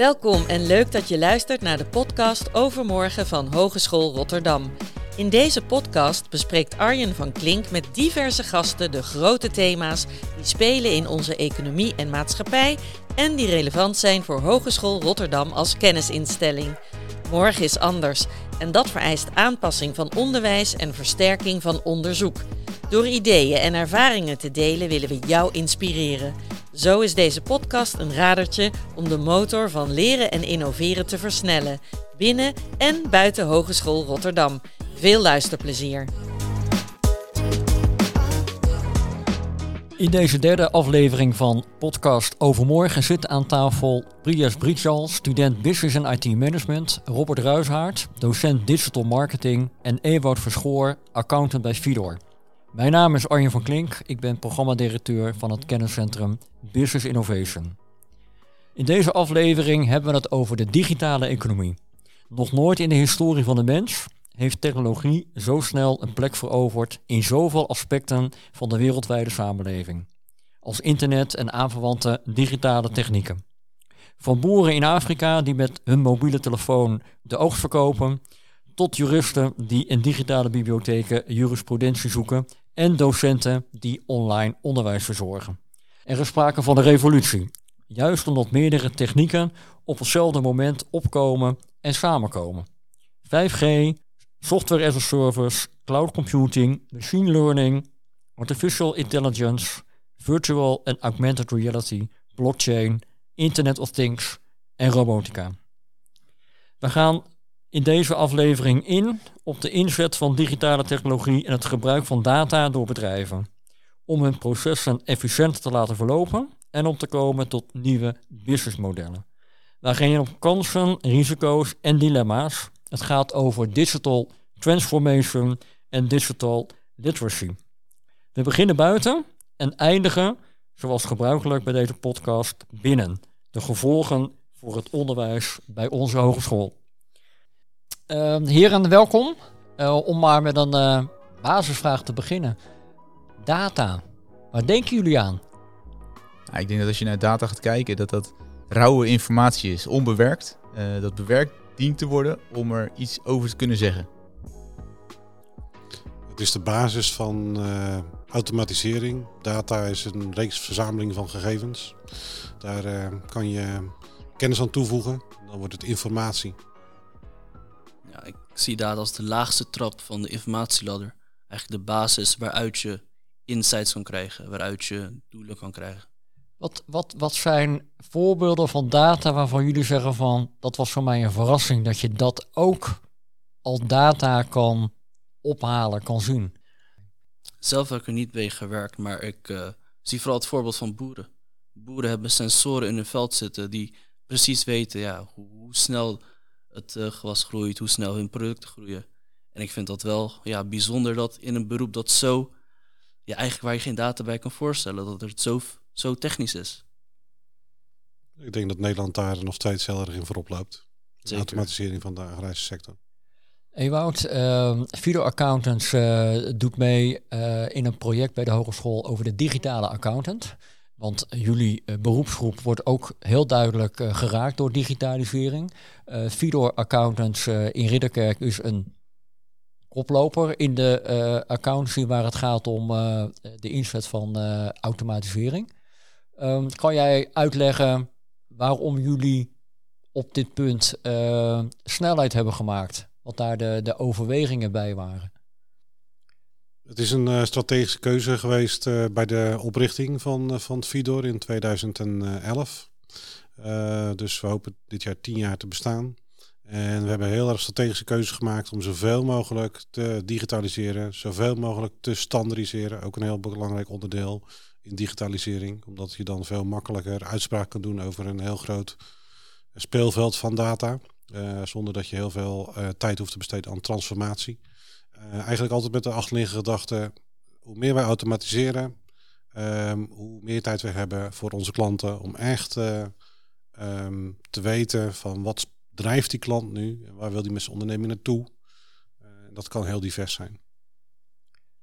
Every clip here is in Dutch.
Welkom en leuk dat je luistert naar de podcast Overmorgen van Hogeschool Rotterdam. In deze podcast bespreekt Arjen van Klink met diverse gasten de grote thema's die spelen in onze economie en maatschappij en die relevant zijn voor Hogeschool Rotterdam als kennisinstelling. Morgen is anders en dat vereist aanpassing van onderwijs en versterking van onderzoek. Door ideeën en ervaringen te delen willen we jou inspireren. Zo is deze podcast een radertje om de motor van leren en innoveren te versnellen, binnen en buiten Hogeschool Rotterdam. Veel luisterplezier. In deze derde aflevering van podcast Overmorgen zitten aan tafel Prias Britjal, student Business en IT Management, Robert Ruishaard, docent Digital Marketing en Ewout Verschoor, accountant bij Fidor. Mijn naam is Arjen van Klink, ik ben programmadirecteur van het kenniscentrum Business Innovation. In deze aflevering hebben we het over de digitale economie. Nog nooit in de historie van de mens heeft technologie zo snel een plek veroverd in zoveel aspecten van de wereldwijde samenleving, als internet en aanverwante digitale technieken. Van boeren in Afrika die met hun mobiele telefoon de oogst verkopen, tot juristen die in digitale bibliotheken jurisprudentie zoeken en docenten die online onderwijs verzorgen. Er is sprake van een revolutie, juist omdat meerdere technieken op hetzelfde moment opkomen en samenkomen. 5G, software as a service, cloud computing, machine learning, artificial intelligence, virtual en augmented reality, blockchain, Internet of Things en robotica. We gaan in deze aflevering in op de inzet van digitale technologie en het gebruik van data door bedrijven. Om hun processen efficiënter te laten verlopen en om te komen tot nieuwe businessmodellen. Daar gaan je op kansen, risico's en dilemma's. Het gaat over digital transformation en digital literacy. We beginnen buiten en eindigen, zoals gebruikelijk bij deze podcast, binnen. De gevolgen voor het onderwijs bij onze hogeschool. Uh, heren, welkom. Uh, om maar met een uh, basisvraag te beginnen. Data. Waar denken jullie aan? Ja, ik denk dat als je naar data gaat kijken, dat dat rauwe informatie is, onbewerkt. Uh, dat bewerkt dient te worden om er iets over te kunnen zeggen. Het is de basis van automatisering. Data is een reeks verzameling van gegevens. Daar kan je kennis aan toevoegen. Dan wordt het informatie. Ja, ik zie data als de laagste trap van de informatieladder. Eigenlijk de basis waaruit je insights kan krijgen, waaruit je doelen kan krijgen. Wat, wat, wat zijn voorbeelden van data waarvan jullie zeggen van dat was voor mij een verrassing dat je dat ook als data kan ophalen, kan zien? Zelf heb ik er niet mee gewerkt, maar ik uh, zie vooral het voorbeeld van boeren. Boeren hebben sensoren in hun veld zitten die precies weten ja, hoe, hoe snel het uh, gewas groeit, hoe snel hun producten groeien. En ik vind dat wel ja, bijzonder dat in een beroep dat zo, ja, eigenlijk waar je geen data bij kan voorstellen, dat het zo, zo technisch is. Ik denk dat Nederland daar nog steeds heel erg in voorop loopt. De automatisering van de agrarische sector. Ewout, uh, Fido Accountants uh, doet mee uh, in een project bij de hogeschool over de digitale accountant. Want jullie uh, beroepsgroep wordt ook heel duidelijk uh, geraakt door digitalisering. Uh, Fidor Accountants in Ridderkerk is een koploper in de accountancy waar het gaat om de inzet van automatisering. Um, kan jij uitleggen waarom jullie op dit punt snelheid hebben gemaakt? Wat daar de, de overwegingen bij waren? Het is een uh, strategische keuze geweest uh, bij de oprichting van, uh, van Fidor in 2011. dus we hopen dit jaar tien jaar te bestaan. En we hebben heel erg strategische keuzes gemaakt om zoveel mogelijk te digitaliseren, zoveel mogelijk te standaardiseren. Ook een heel belangrijk onderdeel in digitalisering, omdat je dan veel makkelijker uitspraak kan doen over een heel groot speelveld van data. zonder dat je heel veel tijd hoeft te besteden aan transformatie. Uh, eigenlijk altijd met de achterliggende gedachte, hoe meer wij automatiseren, um, hoe meer tijd we hebben voor onze klanten om echt um, te weten van wat drijft die klant nu en waar wil die met zijn onderneming naartoe. Uh, dat kan heel divers zijn.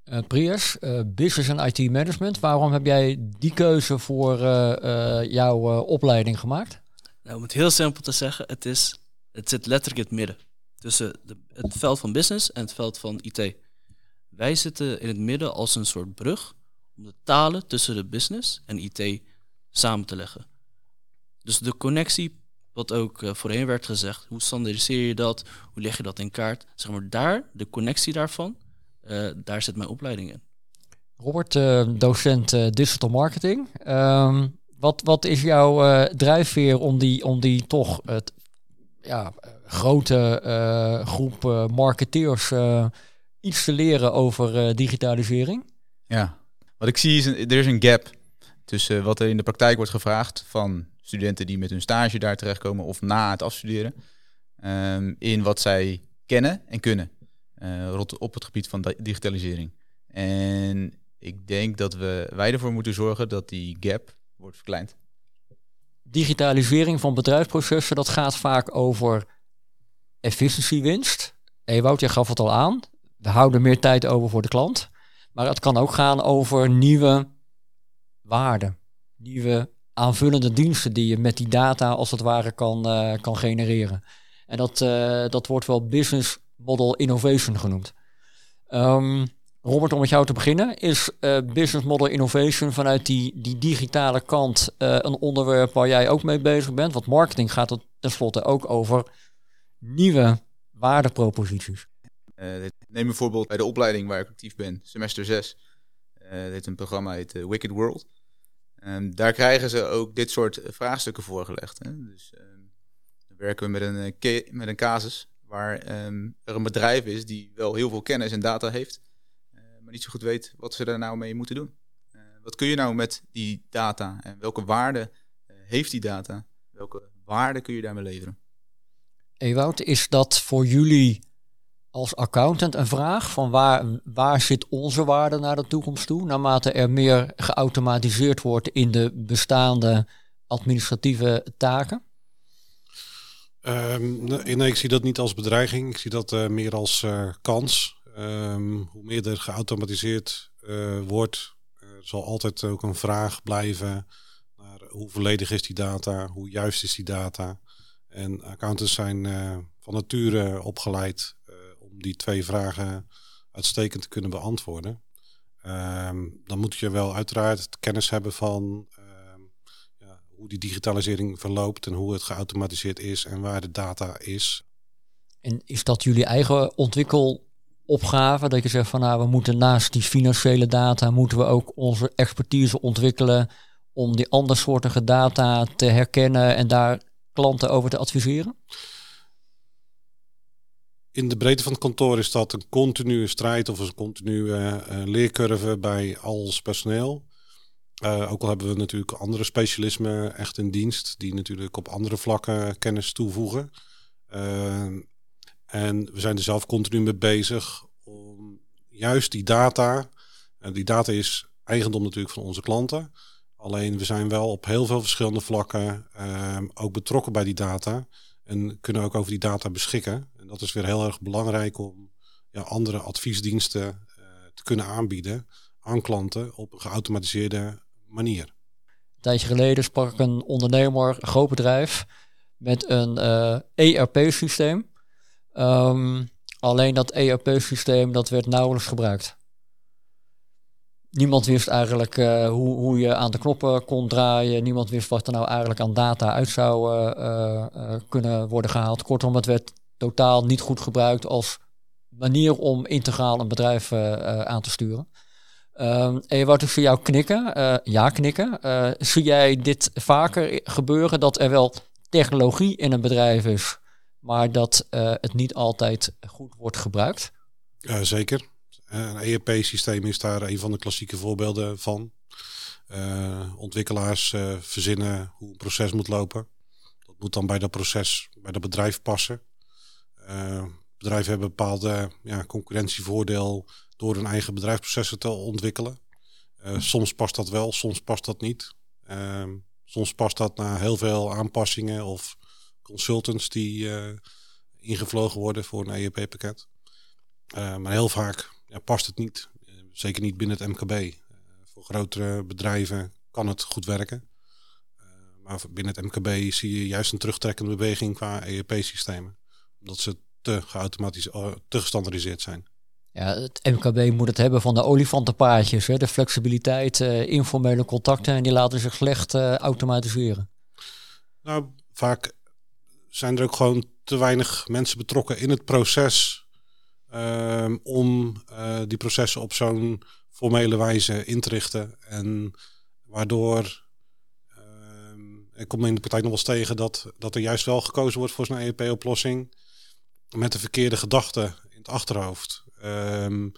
Uh, Prius, uh, Business en IT Management. Waarom heb jij die keuze voor jouw opleiding gemaakt? Nou, om het heel simpel te zeggen, het, is, het zit letterlijk in het midden. Tussen de, het veld van business en het veld van IT. Wij zitten in het midden als een soort brug om de talen tussen de business en IT samen te leggen. Dus de connectie, wat ook uh, voorheen werd gezegd, hoe standaardiseer je dat, hoe leg je dat in kaart, zeg maar daar, de connectie daarvan, uh, daar zit mijn opleiding in. Robert, uh, docent digital marketing. Um, wat, wat is jouw drijfveer om die, om die toch het, ja, grote groep marketeers iets te leren over digitalisering? Ja, wat ik zie is, een, er is een gap tussen wat er in de praktijk wordt gevraagd van studenten die met hun stage daar terechtkomen of na het afstuderen, um, in wat zij kennen en kunnen uh, op het gebied van digitalisering. En ik denk dat we, wij ervoor moeten zorgen dat die gap wordt verkleind. Digitalisering van bedrijfsprocessen, dat gaat vaak over efficiëntiewinst. Ewout, je gaf het al aan. We houden meer tijd over voor de klant. Maar het kan ook gaan over nieuwe waarden, nieuwe aanvullende diensten die je met die data als het ware kan, uh, kan genereren. En dat, uh, dat wordt wel business model innovation genoemd. Um, Robert, om met jou te beginnen, is uh, business model innovation vanuit die, die digitale kant een onderwerp waar jij ook mee bezig bent? Want marketing gaat het tenslotte ook over nieuwe waardeproposities. neem bijvoorbeeld bij de opleiding waar ik actief ben, semester 6. dit is een programma heet Wicked World. Um, daar krijgen ze ook dit soort vraagstukken voorgelegd. Hè? Dus um, dan werken we met een, uh, met een casus waar um, er een bedrijf is die wel heel veel kennis en data heeft, uh, maar niet zo goed weet wat ze daar nou mee moeten doen. Wat kun je nou met die data en welke waarde heeft die data? Welke waarde kun je daarmee leveren? Ewout, is dat voor jullie als accountant een vraag van waar, waar zit onze waarde naar de toekomst toe, naarmate er meer geautomatiseerd wordt in de bestaande administratieve taken? Um, nee, ik zie dat niet als bedreiging. Ik zie dat uh, meer als uh, kans. Um, hoe meer er geautomatiseerd uh, wordt, zal altijd ook een vraag blijven naar hoe volledig is die data, hoe juist is die data. En accountants zijn van nature opgeleid die twee vragen uitstekend te kunnen beantwoorden. Um, dan moet je wel uiteraard kennis hebben van um, ja, hoe die digitalisering verloopt en hoe het geautomatiseerd is en waar de data is. En is dat jullie eigen ontwikkelopgave? Dat je zegt van nou, we moeten naast die financiële data, moeten we ook onze expertise ontwikkelen om die andersoortige data te herkennen en daar klanten over te adviseren? In de breedte van het kantoor is dat een continue strijd of een continue uh, leercurve bij ons personeel. Uh, ook al hebben we natuurlijk andere specialismen echt in dienst, die natuurlijk op andere vlakken kennis toevoegen. En we zijn er zelf continu mee bezig om juist die data, en die data is eigendom natuurlijk van onze klanten. Alleen we zijn wel op heel veel verschillende vlakken ook betrokken bij die data en kunnen ook over die data beschikken. En dat is weer heel erg belangrijk om ja, andere adviesdiensten uh, te kunnen aanbieden aan klanten op een geautomatiseerde manier. Een tijdje geleden sprak een ondernemer, een groot bedrijf, met een uh, eh, ERP-systeem. Um, alleen dat ERP-systeem dat werd nauwelijks gebruikt niemand wist eigenlijk uh, hoe, hoe je aan de knoppen kon draaien. Niemand wist wat er nou eigenlijk aan data uit zou uh, uh, kunnen worden gehaald. Kortom, het werd totaal niet goed gebruikt als manier om integraal een bedrijf aan te sturen. Um, en wat ik voor jou knikken, ja knikken. zie jij dit vaker gebeuren dat er wel technologie in een bedrijf is, maar dat het niet altijd goed wordt gebruikt? zeker. Een ERP-systeem is daar een van de klassieke voorbeelden van. Uh, ontwikkelaars uh, verzinnen hoe een proces moet lopen. Dat moet dan bij dat proces, bij dat bedrijf passen. Uh, bedrijven hebben bepaalde ja, concurrentievoordeel door hun eigen bedrijfsprocessen te ontwikkelen. soms past dat wel, soms past dat niet. soms past dat na heel veel aanpassingen of consultants die ingevlogen worden voor een ERP-pakket. maar heel vaak ja, past het niet. Eh, zeker niet binnen het MKB. Eh, voor grotere bedrijven kan het goed werken. Eh, Maar binnen het MKB zie je juist een terugtrekkende beweging qua ERP-systemen. Omdat ze te geautomatiseerd, te gestandardiseerd zijn. Ja, het MKB moet het hebben van de olifantenpaadjes. Hè? De flexibiliteit, uh, informele contacten. En die laten zich slecht uh, automatiseren. Nou, vaak zijn er ook gewoon te weinig mensen betrokken in het proces. Um, om uh, die processen op zo'n formele wijze in te richten. En waardoor um, ik kom in de praktijk nog wel eens tegen dat, dat er juist wel gekozen wordt voor zo'n EEP-oplossing. Met de verkeerde gedachten in het achterhoofd. Um,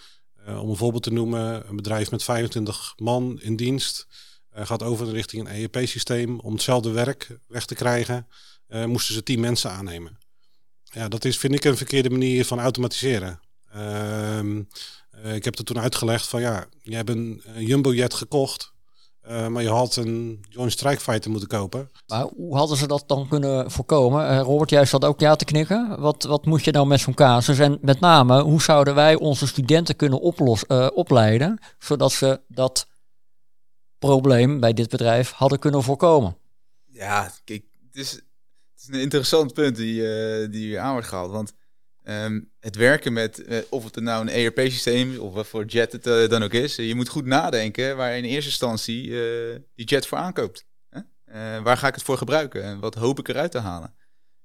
uh, om een voorbeeld te noemen, een bedrijf met 25 man in dienst uh, gaat over richting een EEP-systeem. Om hetzelfde werk weg te krijgen, moesten ze 10 mensen aannemen. Ja, dat is, vind ik, een verkeerde manier van automatiseren. Um, uh, ik heb er toen uitgelegd van ja, je hebt een, een Jumbo-jet gekocht, uh, maar je had een Joint Strike Fighter moeten kopen. Maar hoe hadden ze dat dan kunnen voorkomen? Uh, Robert, jij zat ook ja te knikken. Wat, wat moet je nou met zo'n casus? En met name, hoe zouden wij onze studenten kunnen oplos, opleiden, zodat ze dat probleem bij dit bedrijf hadden kunnen voorkomen? Ja, kijk, het is, een interessant punt die, die hier aan wordt gehaald. Want Um, het werken met, uh, of het nou een ERP-systeem is, of wat voor jet het uh, dan ook is. je moet goed nadenken waar in eerste instantie uh, die jet voor aankoopt. waar ga ik het voor gebruiken en wat hoop ik eruit te halen?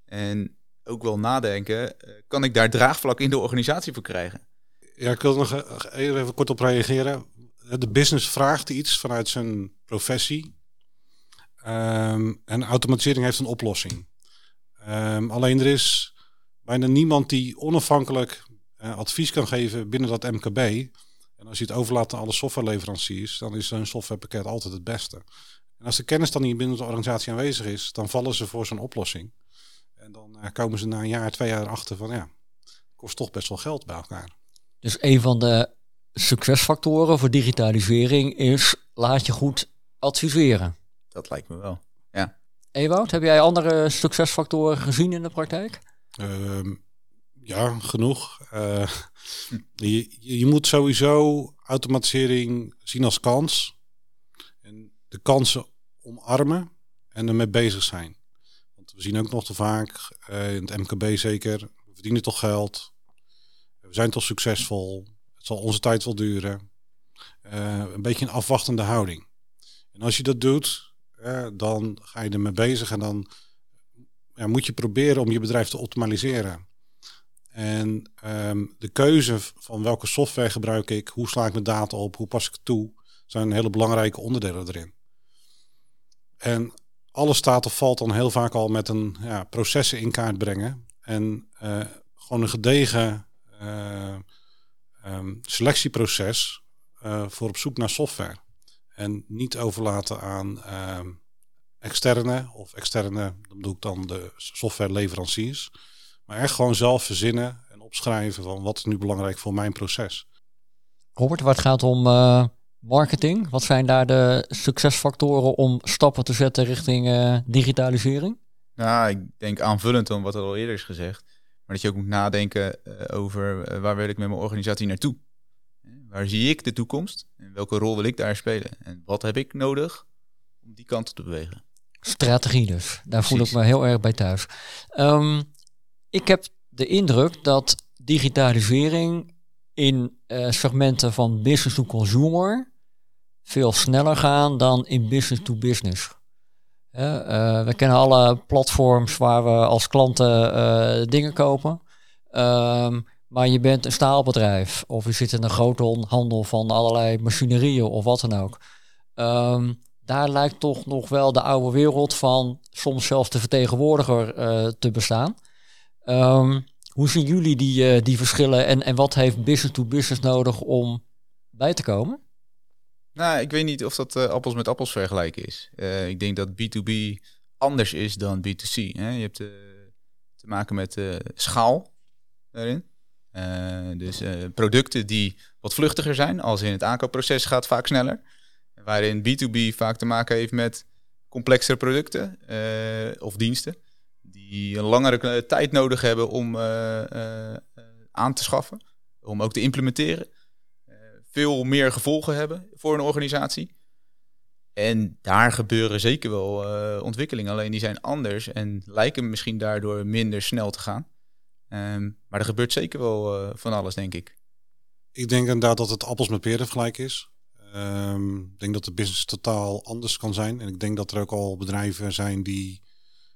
En ook wel nadenken, kan ik daar draagvlak in de organisatie voor krijgen? Ja, ik wil nog even kort op reageren. De business vraagt iets vanuit zijn professie. Um, en automatisering heeft een oplossing. Um, alleen er is bijna niemand die onafhankelijk uh, advies kan geven binnen dat MKB. En als je het overlaat aan alle softwareleveranciers, dan is zo'n softwarepakket altijd het beste. En als de kennis dan niet binnen de organisatie aanwezig is, dan vallen ze voor zo'n oplossing. En dan uh, komen ze na een jaar, twee jaar achter van ja, kost toch best wel geld bij elkaar. Dus een van de succesfactoren voor digitalisering is laat je goed adviseren. Dat lijkt me wel. Ewout, heb jij andere succesfactoren gezien in de praktijk? Uh, ja, genoeg. Uh, je, je moet sowieso automatisering zien als kans. En de kansen omarmen en ermee bezig zijn. Want we zien ook nog te vaak, uh, in het MKB zeker, we verdienen toch geld. We zijn toch succesvol. Het zal onze tijd wel duren. Uh, een beetje een afwachtende houding. En als je dat doet, dan ga je ermee bezig en dan ja, moet je proberen om je bedrijf te optimaliseren. En um, de keuze van welke software gebruik ik, hoe sla ik mijn data op, hoe pas ik het toe, zijn hele belangrijke onderdelen erin. En alles staat of valt dan heel vaak al met een ja, processen in kaart brengen. En uh, gewoon een gedegen uh, um, selectieproces uh, voor op zoek naar software. En niet overlaten aan externe of externe, dan bedoel ik dan de softwareleveranciers. Maar echt gewoon zelf verzinnen en opschrijven van wat is nu belangrijk voor mijn proces. Robert, wat gaat om uh, marketing? Wat zijn daar de succesfactoren om stappen te zetten richting uh, digitalisering? Nou, ik denk aanvullend aan wat er al eerder is gezegd. Maar dat je ook moet nadenken uh, over waar wil ik met mijn organisatie naartoe? Waar zie ik de toekomst? En welke rol wil ik daar spelen? En wat heb ik nodig om die kant te bewegen? Strategie dus. Daar Precies. voel ik me heel erg bij thuis. Um, ik heb de indruk dat digitalisering in uh, segmenten van business to consumer veel sneller gaan dan in business to business. Uh, we kennen alle platforms waar we als klanten uh, dingen kopen. Um, maar je bent een staalbedrijf of je zit in een grote handel van allerlei machinerieën of wat dan ook. Um, daar lijkt toch nog wel de oude wereld van soms zelfs de vertegenwoordiger uh, te bestaan. Um, hoe zien jullie die, uh, die verschillen en, en wat heeft business to business nodig om bij te komen? Nou, ik weet niet of dat uh, appels met appels vergelijken is. ik denk dat B2B anders is dan B2C. Hè? Je hebt te maken met schaal daarin. Dus producten die wat vluchtiger zijn, als in het aankoopproces gaat vaak sneller waarin B2B vaak te maken heeft met complexere producten uh, of diensten, die een langere tijd nodig hebben om aan te schaffen, om ook te implementeren. veel meer gevolgen hebben voor een organisatie. En daar gebeuren zeker wel ontwikkelingen, alleen die zijn anders en lijken misschien daardoor minder snel te gaan. Ehm, maar er gebeurt zeker wel uh, van alles, denk ik. Ik denk inderdaad dat het appels met peren vergelijk is. Um, ik denk dat de business totaal anders kan zijn. En ik denk dat er ook al bedrijven zijn die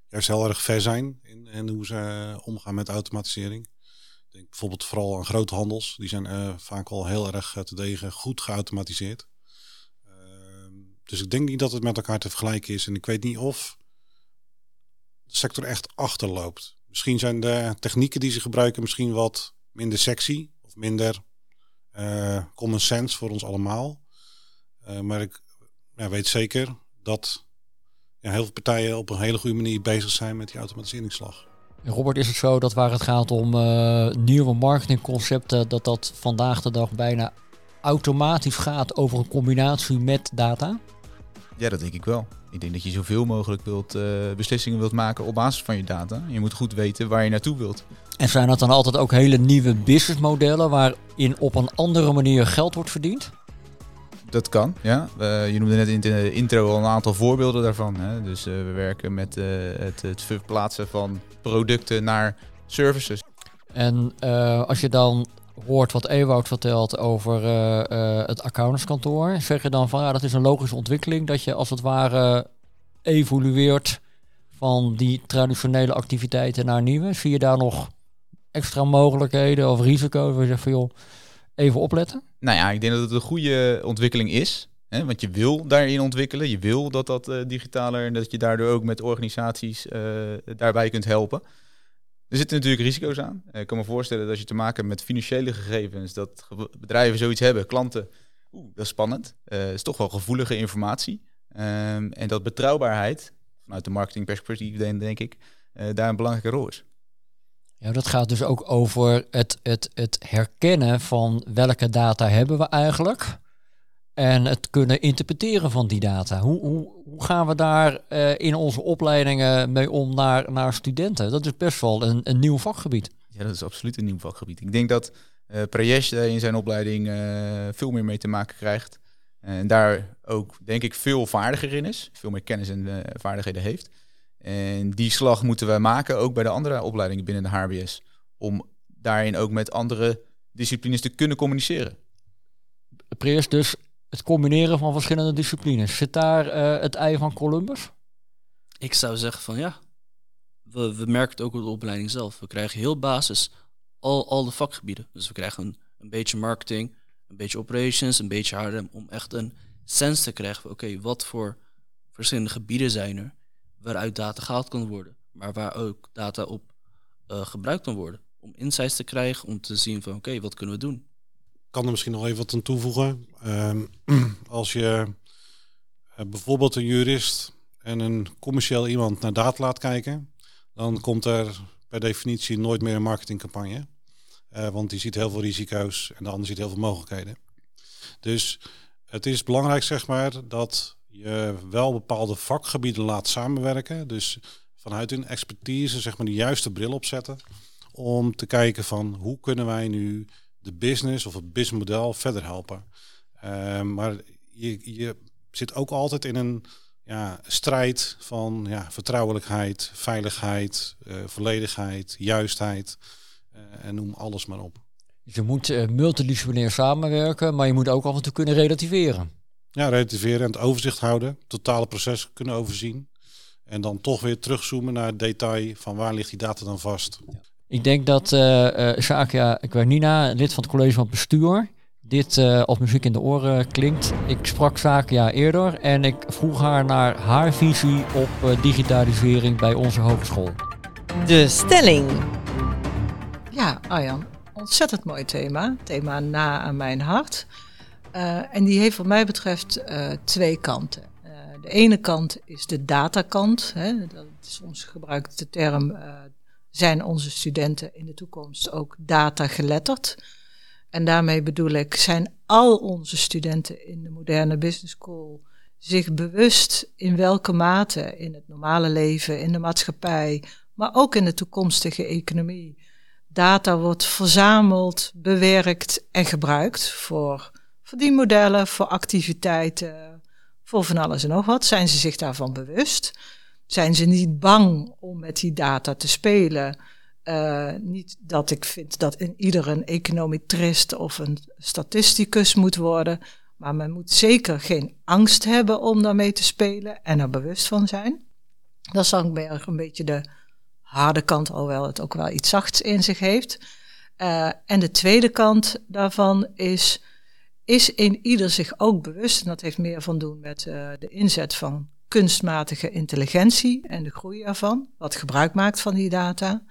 juist heel erg ver zijn in, hoe ze omgaan met automatisering. Ik denk bijvoorbeeld vooral aan grote handels. Die zijn uh, vaak al heel erg te degen goed geautomatiseerd. Dus ik denk niet dat het met elkaar te vergelijken is. En ik weet niet of de sector echt achterloopt. Misschien zijn de technieken die ze gebruiken misschien wat minder sexy of minder uh, common sense voor ons allemaal. Uh, maar ik ja, weet zeker dat ja, heel veel partijen op een hele goede manier bezig zijn met die automatiseringsslag. Robert, is het zo dat waar het gaat om uh, nieuwe marketingconcepten, dat dat vandaag de dag bijna automatisch gaat over een combinatie met data? Ja, dat denk ik wel. Ik denk dat je zoveel mogelijk wilt, uh, beslissingen wilt maken op basis van je data. Je moet goed weten waar je naartoe wilt. En zijn dat dan altijd ook hele nieuwe businessmodellen waarin op een andere manier geld wordt verdiend? Dat kan, ja. Uh, je noemde net in de intro al een aantal voorbeelden daarvan. Hè. Dus uh, we werken met het, het verplaatsen van producten naar services. En als je dan hoort wat Ewout vertelt over uh, uh, het accountantskantoor, zeg je dan van ja, dat is een logische ontwikkeling dat je als het ware evolueert van die traditionele activiteiten naar nieuwe. Zie je daar nog extra mogelijkheden of risico's je zegt van joh, even opletten? Nou ja, ik denk dat het een goede ontwikkeling is. Hè, want je wil daarin ontwikkelen. Je wil dat dat uh, digitaler en dat je daardoor ook met organisaties daarbij kunt helpen. Er zitten natuurlijk risico's aan. Ik kan me voorstellen dat als je te maken hebt met financiële gegevens, dat bedrijven zoiets hebben, klanten, oeh, dat is spannend. Uh, is toch wel gevoelige informatie. Um, en dat betrouwbaarheid, vanuit de marketingperspectief denk ik, uh, daar een belangrijke rol is. Ja, dat gaat dus ook over het, het, het herkennen van welke data hebben we eigenlijk. En het kunnen interpreteren van die data. Hoe, hoe, hoe gaan we daar uh, in onze opleidingen mee om naar, naar studenten? Dat is best wel een, een nieuw vakgebied. Ja, dat is absoluut een nieuw vakgebied. Ik denk dat uh, in zijn opleiding uh, veel meer mee te maken krijgt. En daar ook, denk ik, veel vaardiger in is. Veel meer kennis en vaardigheden heeft. En die slag moeten we maken, ook bij de andere opleidingen binnen de HBS. Om daarin ook met andere disciplines te kunnen communiceren. Preers dus het combineren van verschillende disciplines. Zit daar uh, het ei van Columbus? Ik zou zeggen van ja. We, merken het ook op de opleiding zelf. We krijgen heel basis al, al de vakgebieden. Dus we krijgen een, een beetje marketing, een beetje operations, een beetje HRM. Om echt een sens te krijgen van oké, wat voor verschillende gebieden zijn er waaruit data gehaald kan worden. Maar waar ook data op uh, gebruikt kan worden. Om insights te krijgen, om te zien van oké, wat kunnen we doen kan er misschien nog even wat aan toevoegen. Um, als je uh, bijvoorbeeld een jurist en een commercieel iemand naar data laat kijken, dan komt er per definitie nooit meer een marketingcampagne. Uh, want die ziet heel veel risico's en de ander ziet heel veel mogelijkheden. Dus het is belangrijk, zeg maar, dat je wel bepaalde vakgebieden laat samenwerken. Dus vanuit hun expertise, zeg maar, de juiste bril opzetten. Om te kijken van hoe kunnen wij nu de business of het businessmodel verder helpen. Uh, maar je, je zit ook altijd in een ja, strijd van ja, vertrouwelijkheid, veiligheid, uh, volledigheid, juistheid uh, en noem alles maar op. Je moet uh, multidisciplinair samenwerken, maar je moet ook af en toe kunnen relativeren. Ja, relativeren en het overzicht houden, totale proces kunnen overzien. En dan toch weer terugzoomen naar het detail van waar ligt die data dan vast. Ja. Ik denk dat uh, uh, Shakia Nina, lid van het college van bestuur, dit uh, als muziek in de oren klinkt. Ik sprak Zakia eerder en ik vroeg haar naar haar visie op uh, digitalisering bij onze hogeschool. De stelling. Ja, Arjan, ontzettend mooi thema. Thema na aan mijn hart. Uh, en die heeft wat mij betreft twee kanten. de ene kant is de datakant. Hè, dat is ons gebruikt de term zijn onze studenten in de toekomst ook data geletterd. En daarmee bedoel ik, zijn al onze studenten in de moderne business school zich bewust in welke mate in het normale leven, in de maatschappij, maar ook in de toekomstige economie, data wordt verzameld, bewerkt en gebruikt voor verdienmodellen, voor activiteiten, voor van alles en nog wat. Zijn ze zich daarvan bewust? Zijn ze niet bang om met die data te spelen? Uh, niet dat ik vind dat in ieder een econometrist of een statisticus moet worden. Maar men moet zeker geen angst hebben om daarmee te spelen en er bewust van zijn. Dat is dan een beetje de harde kant, alhoewel het ook wel iets zachts in zich heeft. Uh, en de tweede kant daarvan is, is in ieder zich ook bewust, en dat heeft meer van doen met uh, de inzet van kunstmatige intelligentie en de groei ervan, wat gebruik maakt van die data,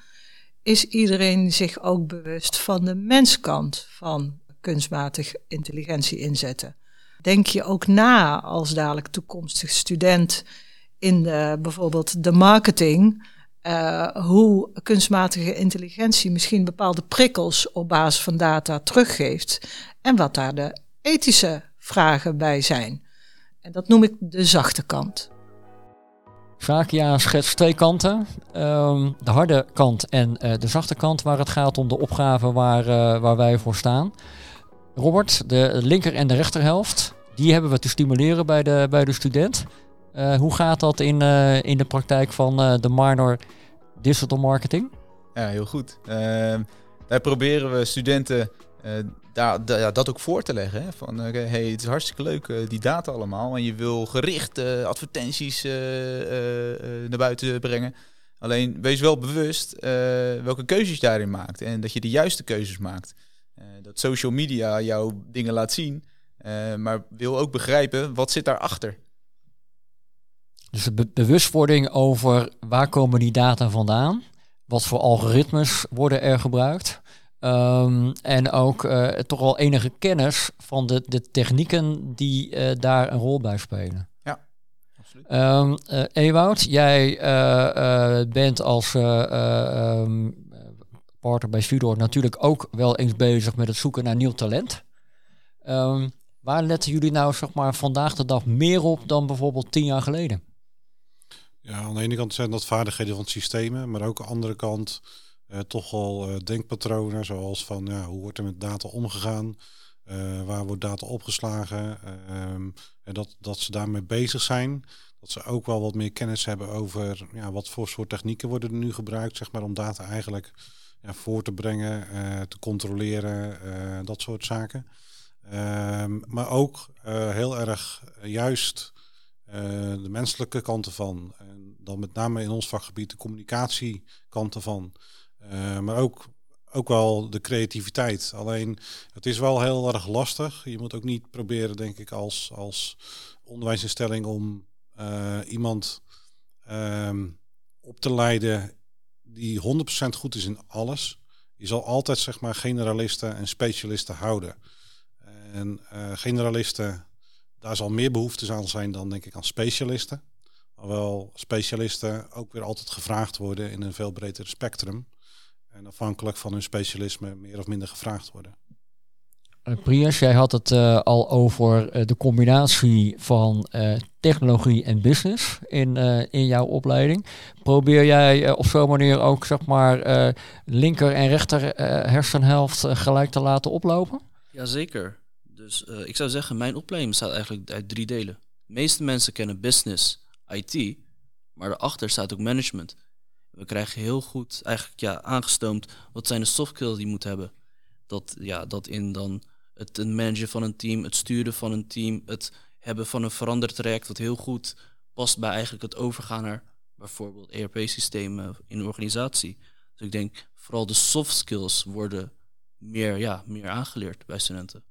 is iedereen zich ook bewust van de menskant van kunstmatige intelligentie inzetten. Denk je ook na als dadelijk toekomstig student in de, bijvoorbeeld de marketing, uh, hoe kunstmatige intelligentie misschien bepaalde prikkels op basis van data teruggeeft en wat daar de ethische vragen bij zijn. En dat noem ik de zachte kant. Zakia schetst twee kanten. Um, de harde kant en uh, de zachte kant, waar het gaat om de opgave waar, uh, waar wij voor staan. Robert, de linker en de rechterhelft, die hebben we te stimuleren bij de, bij de student. Uh, hoe gaat dat in, in de praktijk van de minor digital marketing? Ja, heel goed. Ehm, daar proberen we studenten daar, ja, dat ook voor te leggen. Hè? Van, uh, hey, het is hartstikke leuk, uh, die data allemaal. En je wil gericht uh, advertenties naar buiten brengen. Alleen wees wel bewust welke keuzes je daarin maakt. En dat je de juiste keuzes maakt. dat social media jou dingen laat zien. maar wil ook begrijpen, wat zit daarachter? Dus de be bewustwording over waar komen die data vandaan? Wat voor algoritmes worden er gebruikt? Um, en ook uh, toch wel enige kennis van de, de technieken die uh, daar een rol bij spelen. Ja, absoluut. Um, uh, Ewout, jij bent als um, partner bij Studor natuurlijk ook wel eens bezig met het zoeken naar nieuw talent. waar letten jullie nou zeg maar, vandaag de dag meer op dan bijvoorbeeld tien jaar geleden? Ja, aan de ene kant zijn dat vaardigheden van systemen, maar ook aan de andere kant toch al uh, denkpatronen, zoals van ja, hoe wordt er met data omgegaan, uh, waar wordt data opgeslagen, ehm, en dat, dat ze daarmee bezig zijn. Dat ze ook wel wat meer kennis hebben over ja, wat voor soort technieken worden er nu gebruikt, zeg maar, om data eigenlijk ja, voor te brengen, te controleren, dat soort zaken. Ehm, maar ook heel erg juist de menselijke kanten van. En dan met name in ons vakgebied de communicatiekanten van. Uh, maar ook, ook wel de creativiteit. Alleen het is wel heel erg lastig. Je moet ook niet proberen, denk ik, als, als onderwijsinstelling om uh, iemand um, op te leiden die 100% goed is in alles. Je zal altijd zeg maar generalisten en specialisten houden. En uh, generalisten, daar zal meer behoefte aan zijn dan denk ik aan specialisten. Alhoewel specialisten ook weer altijd gevraagd worden in een veel breder spectrum. En afhankelijk van hun specialisme meer of minder gevraagd worden. Uh, Prius, jij had het uh, al over uh, de combinatie van technologie en business in, in jouw opleiding. Probeer jij op zo'n manier ook zeg maar linker en rechter hersenhelft gelijk te laten oplopen? Jazeker. Dus ik zou zeggen, mijn opleiding bestaat eigenlijk uit drie delen. De meeste mensen kennen business, IT, maar daarachter staat ook management. We krijgen heel goed eigenlijk ja, aangestoomd wat zijn de soft skills die moet hebben. Dat, ja, dat in dan het managen van een team, het sturen van een team, het hebben van een veranderd traject wat heel goed past bij eigenlijk het overgaan naar bijvoorbeeld ERP-systemen in de organisatie. Dus ik denk vooral de soft skills worden meer, ja, meer aangeleerd bij studenten.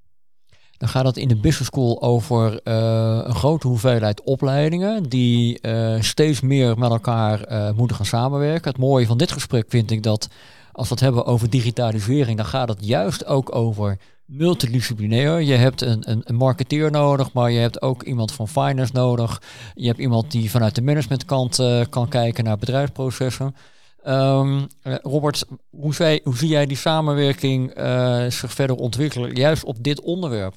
Dan gaat het in de business school over uh, een grote hoeveelheid opleidingen die uh, steeds meer met elkaar uh, moeten gaan samenwerken. Het mooie van dit gesprek vind ik dat als we het hebben over digitalisering, dan gaat het juist ook over multidisciplinair. Je hebt een, een, een marketeer nodig, maar je hebt ook iemand van finance nodig. Je hebt iemand die vanuit de managementkant kan kijken naar bedrijfsprocessen. Um, Robert, hoe, hoe, zie jij die samenwerking uh, zich verder ontwikkelen, juist op dit onderwerp?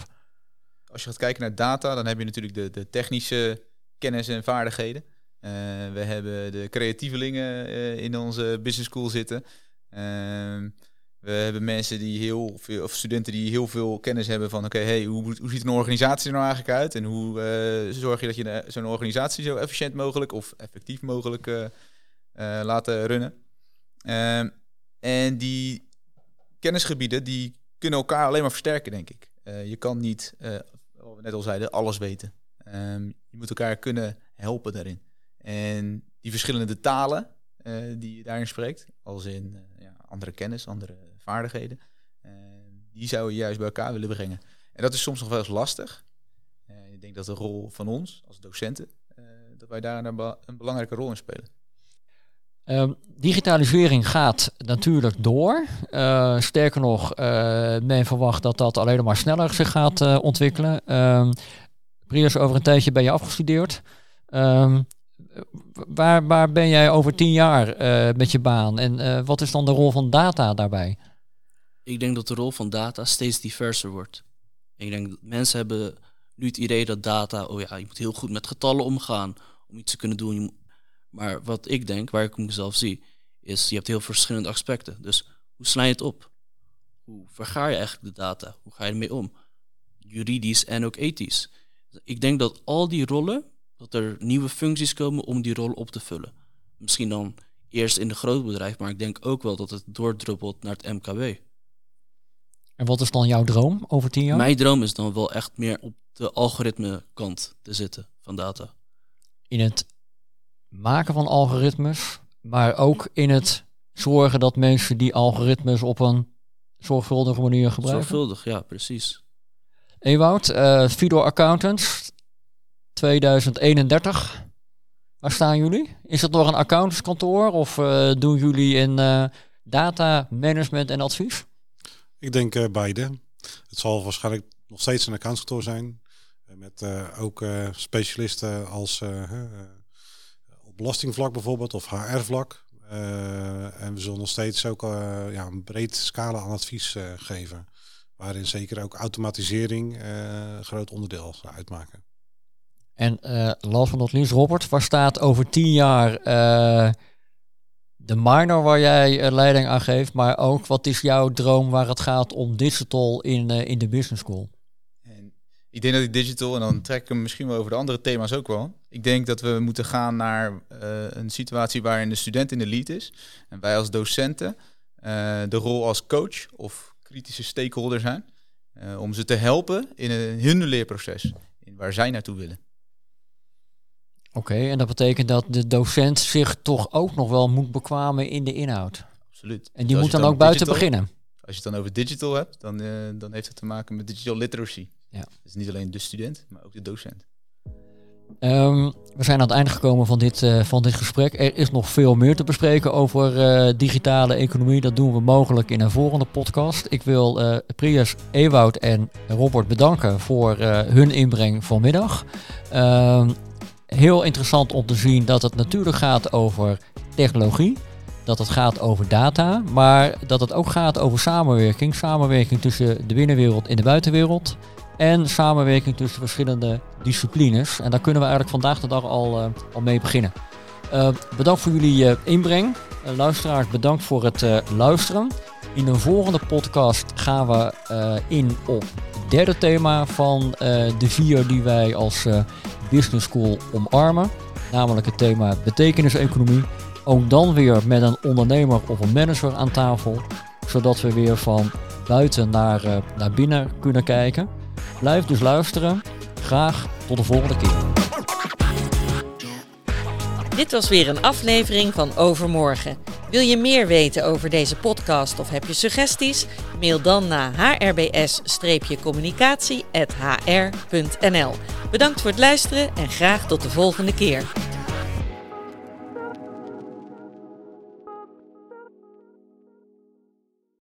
Als je gaat kijken naar data, dan heb je natuurlijk de, de technische kennis en vaardigheden. Uh, we hebben de creatievelingen uh, in onze business school zitten. Ehm, We hebben mensen die heel veel, of studenten die heel veel kennis hebben van, oké, hey, hoe, hoe ziet een organisatie er nou eigenlijk uit? En hoe eh, zorg je dat je zo'n organisatie zo efficiënt mogelijk of effectief mogelijk laten runnen? Ehm, en die kennisgebieden, die kunnen elkaar alleen maar versterken, denk ik. je kan niet, wat we net al zeiden, alles weten. Ehm, je moet elkaar kunnen helpen daarin. En die verschillende talen die je daarin spreekt, als in ja, andere kennis, andere vaardigheden. Die zou je juist bij elkaar willen brengen. En dat is soms nog wel eens lastig. Ik denk dat de rol van ons als docenten, dat wij daar een, belangrijke rol in spelen. Um, digitalisering gaat natuurlijk door. sterker nog, men verwacht dat dat alleen maar sneller zich gaat ontwikkelen. Um, Prius, over een tijdje ben je afgestudeerd. Um, waar, waar ben jij over tien jaar met je baan en wat is dan de rol van data daarbij? Ik denk dat de rol van data steeds diverser wordt. Ik denk dat mensen hebben nu het idee dat data, oh ja, je moet heel goed met getallen omgaan om iets te kunnen doen. Maar wat ik denk, waar ik mezelf zie, is je hebt heel verschillende aspecten. Dus hoe sla je het op? Hoe vergaar je eigenlijk de data? Hoe ga je ermee om? Juridisch en ook ethisch. Ik denk dat al die rollen, dat er nieuwe functies komen om die rollen op te vullen. Misschien dan eerst in de groot bedrijf, maar ik denk ook wel dat het doordruppelt naar het MKB. En wat is dan jouw droom over tien jaar? Mijn droom is dan wel echt meer op de algoritme kant te zitten van data. In het maken van algoritmes, maar ook in het zorgen dat mensen die algoritmes op een zorgvuldige manier gebruiken. Zorgvuldig, ja, precies. Ewout, uh, Fido Accountants 2031. Waar staan jullie? Is het door een accountantskantoor of uh, doen jullie in uh, data management en advies? Ik denk uh, beide. Het zal waarschijnlijk nog steeds een accountskantoor zijn. Met uh, ook specialisten als belastingvlak bijvoorbeeld of HR-vlak. en we zullen nog steeds ook ja, een breed scala aan advies geven. Waarin zeker ook automatisering een groot onderdeel zal uitmaken. En last but not least, Robert, waar staat over tien jaar de minor waar jij leiding aan geeft, maar ook wat is jouw droom waar het gaat om digital in, in de business school? Ik denk dat ik digital, en dan trek ik hem misschien wel over de andere thema's ook wel. Ik denk dat we moeten gaan naar uh, een situatie waarin de student in de lead is. En wij als docenten de rol als coach of kritische stakeholder zijn. om ze te helpen in een, hun leerproces, in waar zij naartoe willen. Oké, en dat betekent dat de docent zich toch ook nog wel moet bekwamen in de inhoud. Absoluut. En die moet dan, ook buiten beginnen. Als je het dan over digital hebt, dan, dan heeft het te maken met digital literacy. Ja. Dus niet alleen de student, maar ook de docent. Um, we zijn aan het einde gekomen van dit, uh, van dit gesprek. Er is nog veel meer te bespreken over uh, digitale economie. Dat doen we mogelijk in een volgende podcast. Ik wil uh, Prius, Ewoud en Robert bedanken voor hun inbreng vanmiddag. Uh, heel interessant om te zien dat het natuurlijk gaat over technologie. Dat het gaat over data, maar dat het ook gaat over samenwerking. Samenwerking tussen de binnenwereld en de buitenwereld. En samenwerking tussen verschillende disciplines. En daar kunnen we eigenlijk vandaag de dag al, uh, al mee beginnen. Uh, bedankt voor jullie uh, inbreng. luisteraars, bedankt voor het luisteren. In een volgende podcast gaan we in op het derde thema van de vier die wij als Business School omarmen. Namelijk het thema betekeniseconomie. Ook dan weer met een ondernemer of een manager aan tafel. Zodat we weer van buiten naar, naar binnen kunnen kijken. Blijf dus luisteren. Graag tot de volgende keer. Dit was weer een aflevering van Overmorgen. Wil je meer weten over deze podcast of heb je suggesties? Mail dan naar hrbs-communicatie.hr.nl. Bedankt voor het luisteren en graag tot de volgende keer.